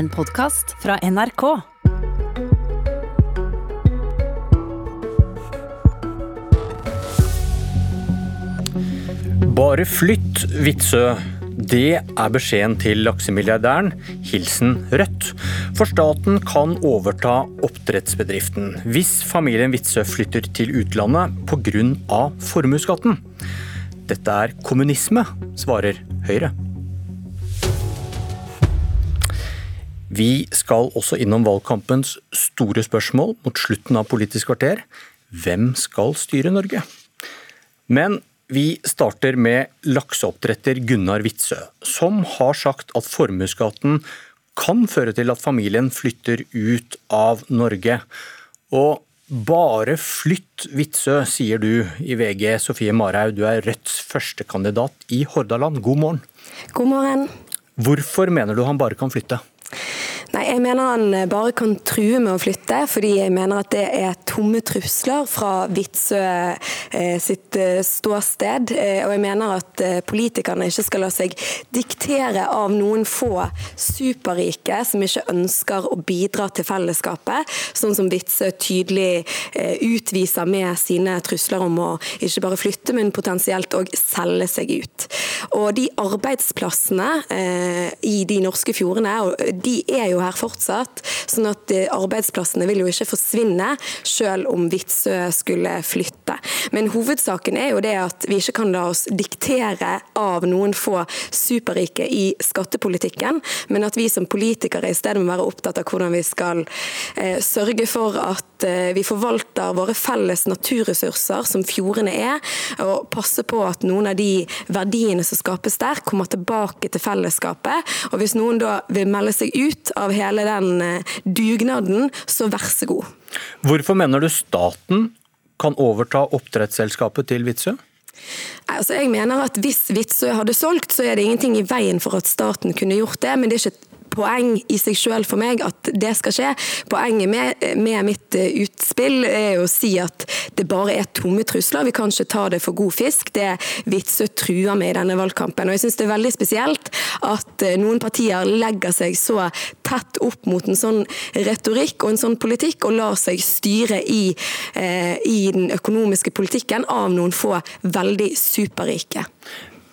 En podkast fra NRK. Bare flytt, Vitsø. Det er beskjeden til laksemilliardæren. Hilsen Rødt. For staten kan overta oppdrettsbedriften hvis familien Vitsø flytter til utlandet pga. formuesskatten. Dette er kommunisme, svarer Høyre. Vi skal også innom valgkampens store spørsmål mot slutten av Politisk kvarter. Hvem skal styre Norge? Men vi starter med lakseoppdretter Gunnar Witzøe, som har sagt at formuesskatten kan føre til at familien flytter ut av Norge. Og bare flytt Witzøe, sier du i VG. Sofie Marhaug, du er Rødts førstekandidat i Hordaland. God morgen. God morgen. Hvorfor mener du han bare kan flytte? Jeg mener han eh, bare kan true med å flytte, fordi jeg mener at det er tomme trusler fra Vitsø eh, sitt eh, ståsted. Og jeg mener at politikerne ikke skal la seg diktere av noen få superrike som ikke ønsker å bidra til fellesskapet, sånn som Vitsø tydelig utviser med sine trusler om å ikke bare flytte, men potensielt òg selge seg ut. Og de arbeidsplassene i de norske fjordene, de er jo her fortsatt. sånn at eh, arbeidsplassene vil jo ikke forsvinne, selv om Vitsø skulle flytte. Men hovedsaken er jo det at vi ikke kan la oss diktere av noen få superrike i skattepolitikken, men at vi som politikere i stedet må være opptatt av hvordan vi skal eh, sørge for at eh, vi forvalter våre felles naturressurser, som fjordene er, og passe på at noen av de verdiene som skapes der, kommer tilbake til fellesskapet. Og Hvis noen da vil melde seg ut av hele den eh, dugnaden, så vær så god. Hvorfor mener du staten kan overta oppdrettsselskapet til Vitsø? Altså, jeg mener at Hvis Vitsø hadde solgt, så er det ingenting i veien for at staten kunne gjort det. Men det er ikke poeng i seg selv for meg at det skal skje. Poenget med, med mitt eh, utspill er å si at det bare er tomme trusler. Vi kan ikke ta det for god fisk. Det Vitsø truer med i denne valgkampen. Og jeg synes det er veldig spesielt at eh, noen partier legger seg så tett opp mot en sånn retorikk og en sånn politikk, og lar seg styre i, eh, i den økonomiske politikken av noen få veldig superrike.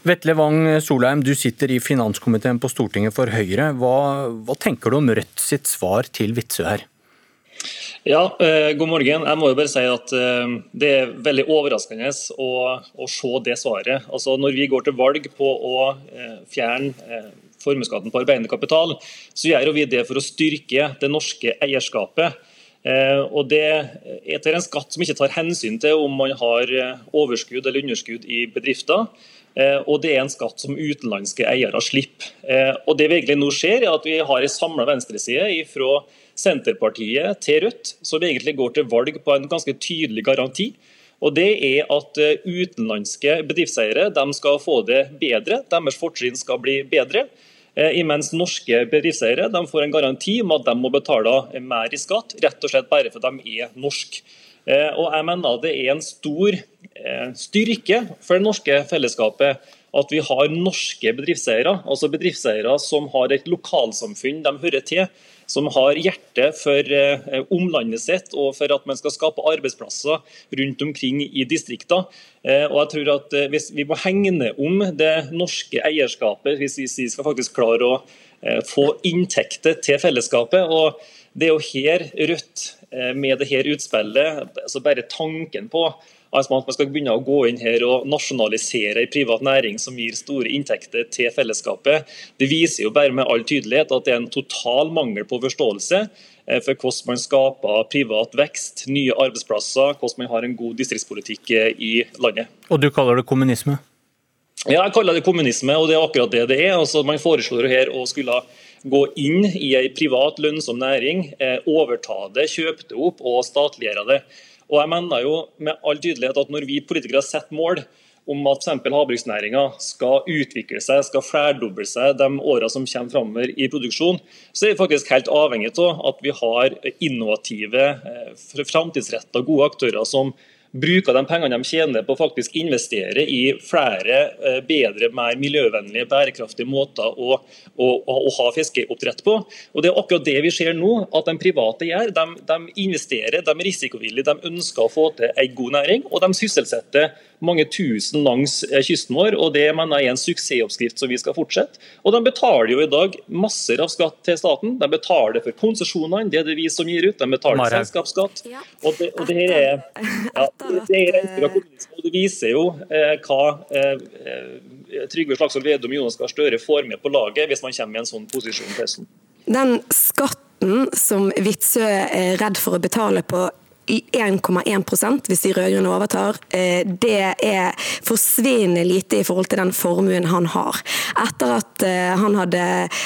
Vetle Wang Solheim, du sitter i finanskomiteen på Stortinget for Høyre. Hva, hva tenker du om Rødt sitt svar til Vitsø her? Ja, eh, God morgen. Jeg må jo bare si at eh, Det er veldig overraskende å, å se det svaret. Altså, når vi går til valg på å eh, fjerne formuesskatten på arbeidende kapital, så gjør vi det for å styrke det norske eierskapet. Og Det er en skatt som ikke tar hensyn til om man har overskudd eller underskudd i bedrifter. Eh, og det er en skatt som utenlandske eiere slipper. Eh, og det vi egentlig nå ser, er at vi har en samla venstreside fra Senterpartiet til Rødt, som egentlig går til valg på en ganske tydelig garanti. Og det er at eh, utenlandske bedriftseiere skal få det bedre, deres fortrinn skal bli bedre. Imens norske bedriftseiere får en garanti om at de må betale mer i skatt, rett og slett bare fordi de er norske. Og jeg mener det er en stor Eh, styrke for det norske fellesskapet at vi har norske bedriftseiere, altså bedriftseiere som har et lokalsamfunn de hører til, som har hjerte for eh, omlandet sitt og for at man skal skape arbeidsplasser rundt omkring i distriktene. Eh, og jeg tror at hvis Vi må hegne om det norske eierskapet hvis vi skal faktisk klare å få inntekter til fellesskapet. og Det er jo her Rødt med det her utspillet, altså bare tanken på at man skal begynne å gå inn her og nasjonalisere en privat næring som gir store inntekter til fellesskapet. Det viser jo bare med all tydelighet at det er en total mangel på forståelse eh, for hvordan man skaper privat vekst, nye arbeidsplasser, hvordan man har en god distriktspolitikk eh, i landet. Og du kaller det kommunisme? Ja, jeg kaller det kommunisme, og det er akkurat det det er. Altså, man foreslår her å skulle gå inn i en privat lønnsom næring, eh, overta det, kjøpe det opp og statliggjøre det. Og jeg mener jo med all tydelighet at Når vi politikere setter mål om at f.eks. havbruksnæringa skal utvikle seg, skal flerdoble seg de årene som kommer framover i produksjon, så er vi faktisk helt avhengig av at vi har innovative, eh, framtidsretta, gode aktører som bruker de pengene de tjener på å faktisk investere i flere eh, bedre, mer miljøvennlige, bærekraftige måter å, å, å, ha fiskeoppdrett på. Og Det er akkurat det vi ser nå at de private gjør. De, de investerer, de er risikovillige, de ønsker å få til en god næring, og de sysselsetter mange tusen langs eh, kysten vår. og Det mener jeg er en suksessoppskrift som vi skal fortsette. Og De betaler jo i dag masser av skatt til staten. De betaler for konsesjonene, det er det vi som gir ut. De betaler Mara. selskapsskatt. Og det, og det her er, ja, det, er og det viser jo eh, hva eh, eh, Trygve Slagsvold Vedum og Jonas Gahr Støre får med på laget hvis man kommer i en sånn posisjon til høsten. Den skatten som Witzøe er redd for å betale på i 1,1 hvis de rød-grønne overtar, eh, det er forsvinnende lite i forhold til den formuen han har. Etter at eh, han hadde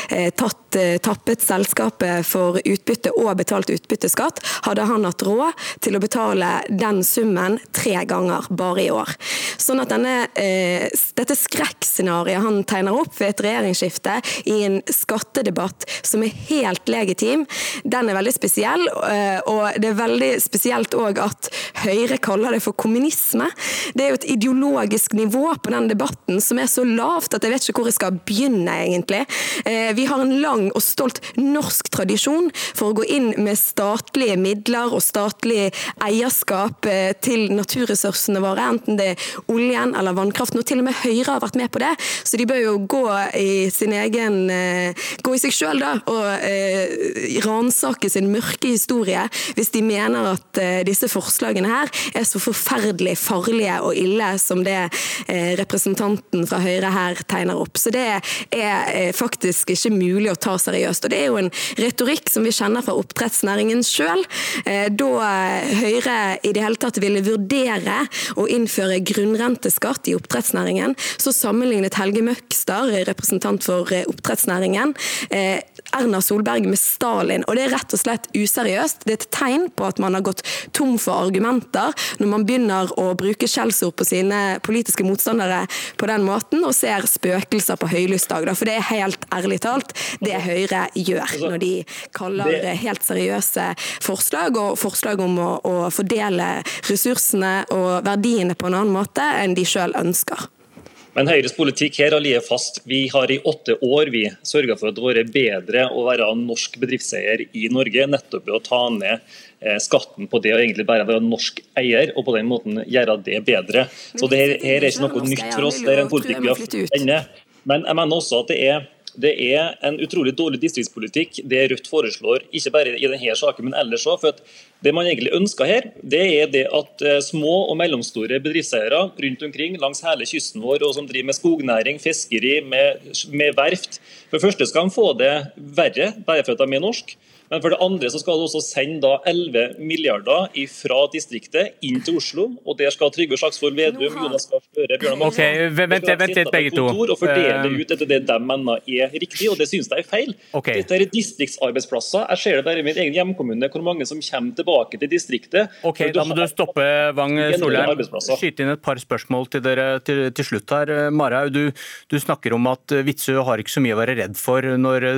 eh, tatt, tappet selskapet for utbytte og betalt utbytteskatt, hadde han hatt råd til å betale den summen tre ganger bare i år. Sånn at denne, dette skrekkscenarioet han tegner opp ved et regjeringsskifte i en skattedebatt som er helt legitim, den er veldig spesiell. og det er veldig spesielt spesielt òg at Høyre kaller det for kommunisme. Det er jo et ideologisk nivå på den debatten som er så lavt at jeg vet ikke hvor jeg skal begynne, egentlig. Eh, vi har en lang og stolt norsk tradisjon for å gå inn med statlige midler og statlig eierskap eh, til naturressursene våre, enten det er oljen eller vannkraften. Og til og med Høyre har vært med på det, så de bør jo gå i sin egen eh, Gå i seg sjøl, da, og ransake sin mørke historie hvis de mener at disse forslagene her er så forferdelig farlige og ille som det eh, representanten fra Høyre her tegner opp. Så det er eh, faktisk ikke mulig å ta seriøst. Og det er jo en retorikk som vi kjenner fra oppdrettsnæringen sjøl. Da Høyre i det hele tatt ville vurdere å innføre grunnrenteskatt i oppdrettsnæringen, så sammenlignet Helge Møgster, representant for oppdrettsnæringen, Erna Solberg med Stalin. Og det er rett og slett useriøst. Det er et tegn på at man har gått tom for argumenter når man begynner å bruke skjellsord på sine politiske motstandere på den måten, og ser spøkelser på høylysdag. For det er helt ærlig talt det Høyre gjør altså, når de kaller helt seriøse forslag og forslag om å, å fordele ressursene og verdiene på en annen måte enn de sjøl ønsker. Men Høyres politikk her har ligget fast. Vi har i åtte år vi sørga for at det har vært bedre å være norsk bedriftseier i Norge, nettopp ved å ta ned eh, skatten på det å egentlig bare være norsk eier, og på den måten gjøre det bedre. Så det her, her er ikke noe nytt for oss, det er en politikk vi har funnet. Men jeg mener også at det er det er en utrolig dårlig distriktspolitikk det Rødt foreslår, ikke bare i denne saken, men ellers òg. Det man egentlig ønsker her, det er det at eh, små og mellomstore bedriftseiere rundt omkring langs hele kysten vår, og som driver med skognæring, fiskeri, med, med verft, for det første skal de få det verre bare for at de er norske. Men for det andre så skal du også sende da 11 milliarder fra distriktet inn til Oslo. Og der skal Trygve Slagsvold Vedum, Jonas Gahr Støre, Bjørnar okay, vent, vent, begge to. og fordele eh, ut etter det de mener er riktig, og det synes jeg er feil. Okay. Dette er distriktsarbeidsplasser. Jeg ser det bare i min egen hjemkommune, hvor mange som kommer tilbake til distriktet. Ok, Da må du stoppe, Wang Solheim. Skyte inn et par spørsmål til dere til, til slutt her. Marhaug, du, du, snakker om at Witzøe har ikke så mye å være redd for når,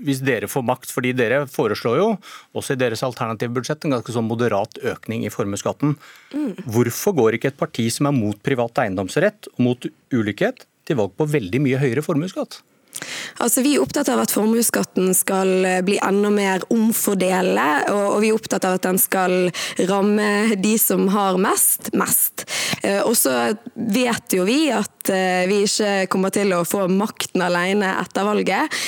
hvis dere får makt, fordi dere foreslår foreslår jo, også i deres alternative budsjett, en ganske sånn moderat økning i formuesskatten. Mm. Hvorfor går ikke et parti som er mot privat eiendomsrett og mot ulikhet, til valg på veldig mye høyere formuesskatt? Altså, vi er opptatt av at formuesskatten skal eh, bli enda mer omfordelende, og, vi er opptatt av at den skal ramme de som har mest, mest. Eh, og så vet jo vi at eh, vi ikke kommer til å få makten alene etter valget,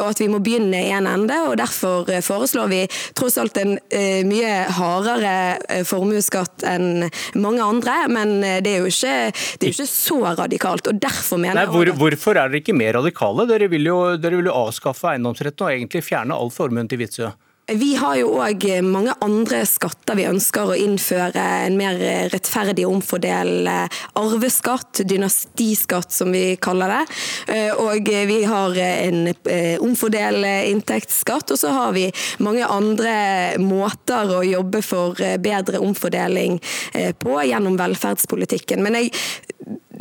og at vi må begynne i en ende. og Derfor foreslår vi tross alt en mye hardere formuesskatt enn mange andre, men det er jo ikke, det er jo ikke så radikalt. og derfor mener Nei, hvor, Hvorfor er dere ikke mer radikale? Dere vil jo, dere vil jo avskaffe eiendomsretten og egentlig fjerne all formuen til Witzøe. Vi har jo òg mange andre skatter vi ønsker å innføre. En mer rettferdig omfordel arveskatt, dynastiskatt som vi kaller det. Eh, og vi har en eh, omfordel inntektsskatt. Og så har vi mange andre måter å jobbe for bedre omfordeling eh, på gjennom velferdspolitikken. Men jeg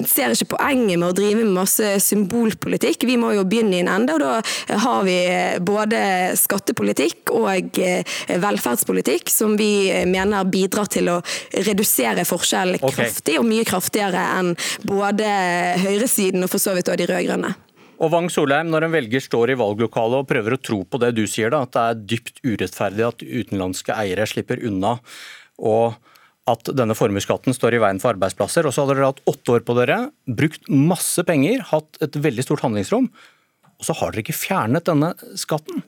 ser ikke poenget med å drive med masse symbolpolitikk. Vi må jo begynne i en ende, og da har vi både skattepolitikk og velferdspolitikk som vi mener bidrar til å redusere forskjell okay. kraftig, og mye kraftigere enn både høyresiden og for så vidt også de rød-grønne. Og Wang Solheim, når en velger står i valglokalet og prøver å tro på det du sier, da, at det er dypt urettferdig at utenlandske eiere slipper unna, og at denne formuesskatten står i veien for arbeidsplasser. Og så hadde dere hatt åtte år på dere, brukt masse penger, hatt et veldig stort handlingsrom, og så har dere ikke fjernet denne skatten.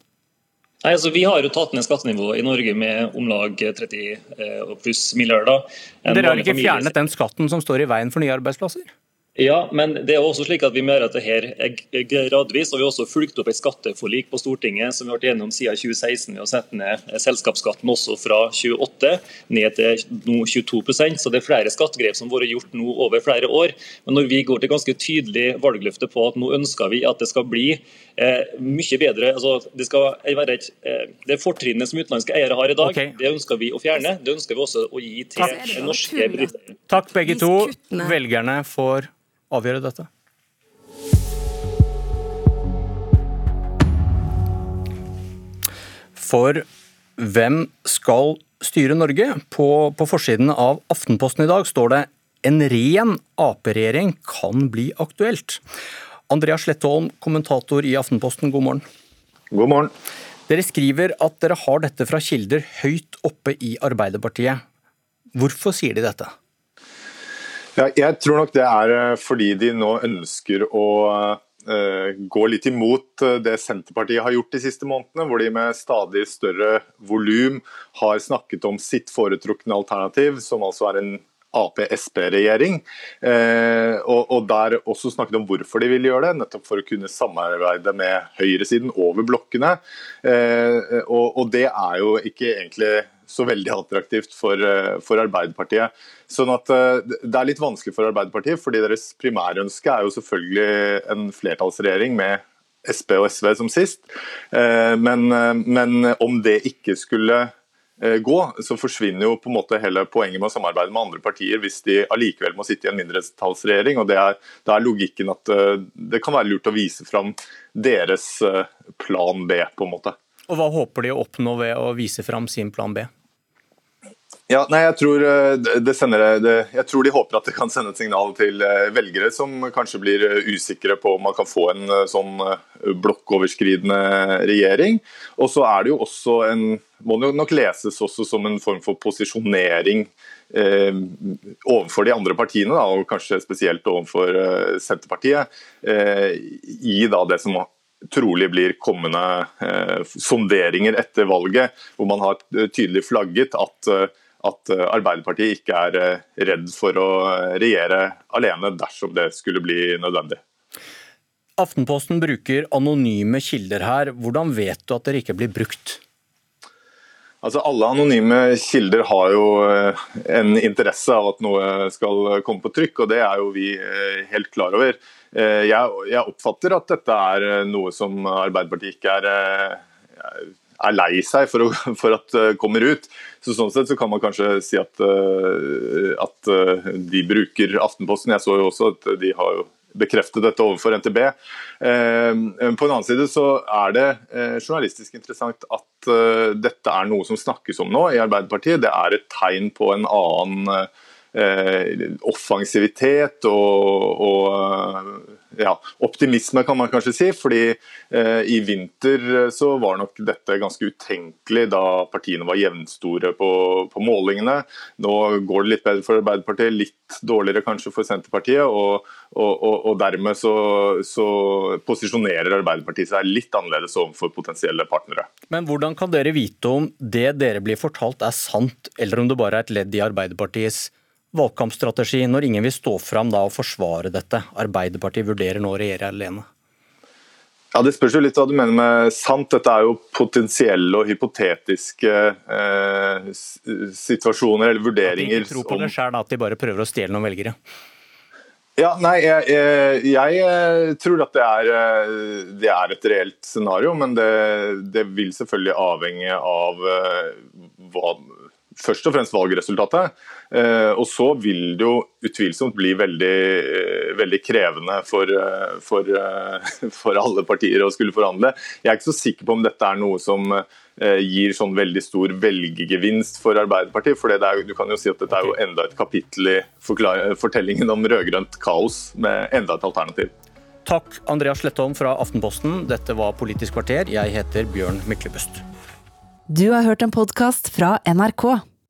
Nei, altså Vi har jo tatt ned skattenivået i Norge med om lag 30 eh, pluss milliarder. Dere har ikke fjernet den skatten som står i veien for nye arbeidsplasser? Ja, men det er også slik at vi må gjøre det her er gradvis. og Vi har også fulgt opp et skatteforlik på Stortinget som vi har vært gjennom siden 2016 ved å sette ned selskapsskatten også fra 28 ned til nå 22% Så Det er flere skattegrep som har vært gjort nå over flere år. Men når vi går til ganske tydelig valgløfte på at nå ønsker vi at det skal bli eh, mye bedre altså Det skal være et, eh, det fortrinnet som utenlandske eiere har i dag, okay. det ønsker vi å fjerne. Det ønsker vi også å gi til norske bedrifter. Takk begge to. Velgerne får avgjøre dette? For hvem skal styre Norge? På, på forsiden av Aftenposten i dag står det en ren Ap-regjering kan bli aktuelt. Andreas Slettholm, kommentator i Aftenposten, god morgen. God morgen. Dere skriver at dere har dette fra kilder høyt oppe i Arbeiderpartiet. Hvorfor sier de dette? Jeg tror nok det er eh, fordi de nå ønsker å uh, gå litt imot eh, det Senterpartiet har gjort de siste månedene, hvor de med stadig større volum har snakket om sitt foretrukne alternativ, som altså er en Ap-Sp-regjering. Eh, og, der også snakket om hvorfor de vil gjøre det, nettopp for å kunne samarbeide med høyresiden over blokkene. Eh, og, det er jo ikke egentlig så veldig attraktivt for, eh, for Arbeiderpartiet. Sånn at eh, Det er litt vanskelig for Arbeiderpartiet, fordi deres primærønske er jo selvfølgelig en flertallsregjering med Sp og SV som sist. Eh, men, men om det ikke skulle gå, så forsvinner jo på en måte hele poenget med å samarbeide med andre partier hvis de allikevel må sitte i en mindretallsregjering. og det er, det er logikken at det kan være lurt å vise fram deres plan B, på en måte. Og Hva håper de å oppnå ved å vise fram sin plan B? Ja, nei, jeg tror, eh, det sender, det, jeg tror de håper at det kan sende et signal til eh, velgere som kanskje blir eh, usikre på om man kan få en sånn blokkoverskridende regjering. Og så er det jo også en må det nok leses også som en form for posisjonering eh, overfor de andre partiene, da, og kanskje spesielt overfor eh, Senterpartiet, eh, i da det som trolig blir kommende sonderinger etter valget, hvor man har tydelig flagget at at eh, Arbeiderpartiet ikke er eh, redd for å eh, regjere alene dersom det skulle bli nødvendig. Aftenposten bruker anonyme kilder her. Hvordan vet du at dere ikke blir brukt? Altså Alle anonyme kilder har jo en interesse av at noe skal komme på trykk, og det er jo vi helt klar over. Jeg, oppfatter at dette er noe som Arbeiderpartiet ikke er er lei seg for, å, for at det kommer ut. Så Sånn sett så kan man kanskje si at, eh, at eh, de bruker Aftenposten. Jeg så jo også at de har jo bekreftet dette overfor NTB. Eh, på en annen side så er det journalistisk interessant at dette er noe som snakkes om nå i Arbeiderpartiet. Det er et tegn på en annen offensivitet og, og ja, optimisme, kan man kanskje si. fordi eh, I vinter eh, så var nok dette ganske utenkelig da partiene var jevnstore på, på, målingene. Nå går det litt bedre for Arbeiderpartiet, litt dårligere kanskje for Senterpartiet. Og, og, og, og dermed så, så, posisjonerer Arbeiderpartiet seg litt annerledes overfor potensielle partnere. Men hvordan kan dere vite om det dere blir fortalt er sant, eller om det bare er et ledd i Arbeiderpartiets valgkampstrategi når ingen vil stå fram da og forsvare dette? Arbeiderpartiet vurderer nå å regjere alene. Ja, Det spørs jo litt hva du mener med sant. Dette er jo potensielle og hypotetiske eh, situasjoner eller vurderinger. At de ikke tror på det selv, at de bare prøver å stjele noen velgere? Ja, nei, jeg, jeg, jeg, eh, tror at det er, eh, det er, et reelt scenario, men det, det vil selvfølgelig avhenge av eh, hva, først og fremst valgresultatet. Eh, og så vil det jo utvilsomt bli veldig eh, veldig krevende for, for, for, alle partier å skulle forhandle. Jeg er ikke så sikker på om dette er noe som gir sånn veldig stor velgergevinst for Arbeiderpartiet. for er, Du kan jo si at dette er jo enda et kapittel i fortellingen om rød-grønt kaos, med enda et alternativ. Takk, Andreas Slettholm fra Aftenposten. Dette var Politisk kvarter. Jeg heter Bjørn Myklebust. Du har hørt en podkast fra NRK.